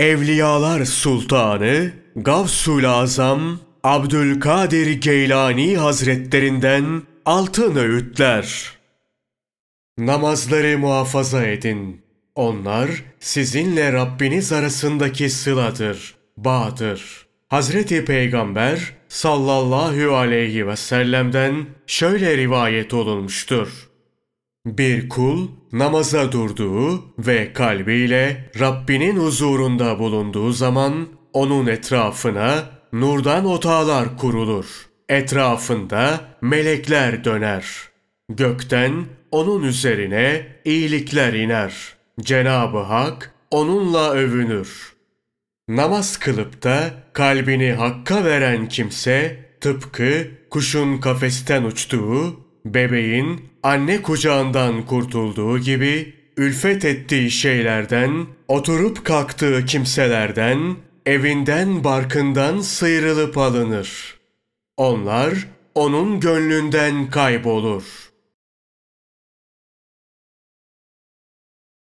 Evliyalar Sultanı Gavsul Azam Abdülkadir Geylani Hazretlerinden altın öğütler. Namazları muhafaza edin. Onlar sizinle Rabbiniz arasındaki sıladır, bağdır. Hazreti Peygamber sallallahu aleyhi ve sellem'den şöyle rivayet olunmuştur. Bir kul namaza durduğu ve kalbiyle Rabbinin huzurunda bulunduğu zaman onun etrafına nurdan otağlar kurulur. Etrafında melekler döner. Gökten onun üzerine iyilikler iner. Cenab-ı Hak onunla övünür. Namaz kılıp da kalbini Hakk'a veren kimse tıpkı kuşun kafesten uçtuğu, bebeğin anne kucağından kurtulduğu gibi ülfet ettiği şeylerden, oturup kalktığı kimselerden, evinden barkından sıyrılıp alınır. Onlar onun gönlünden kaybolur.''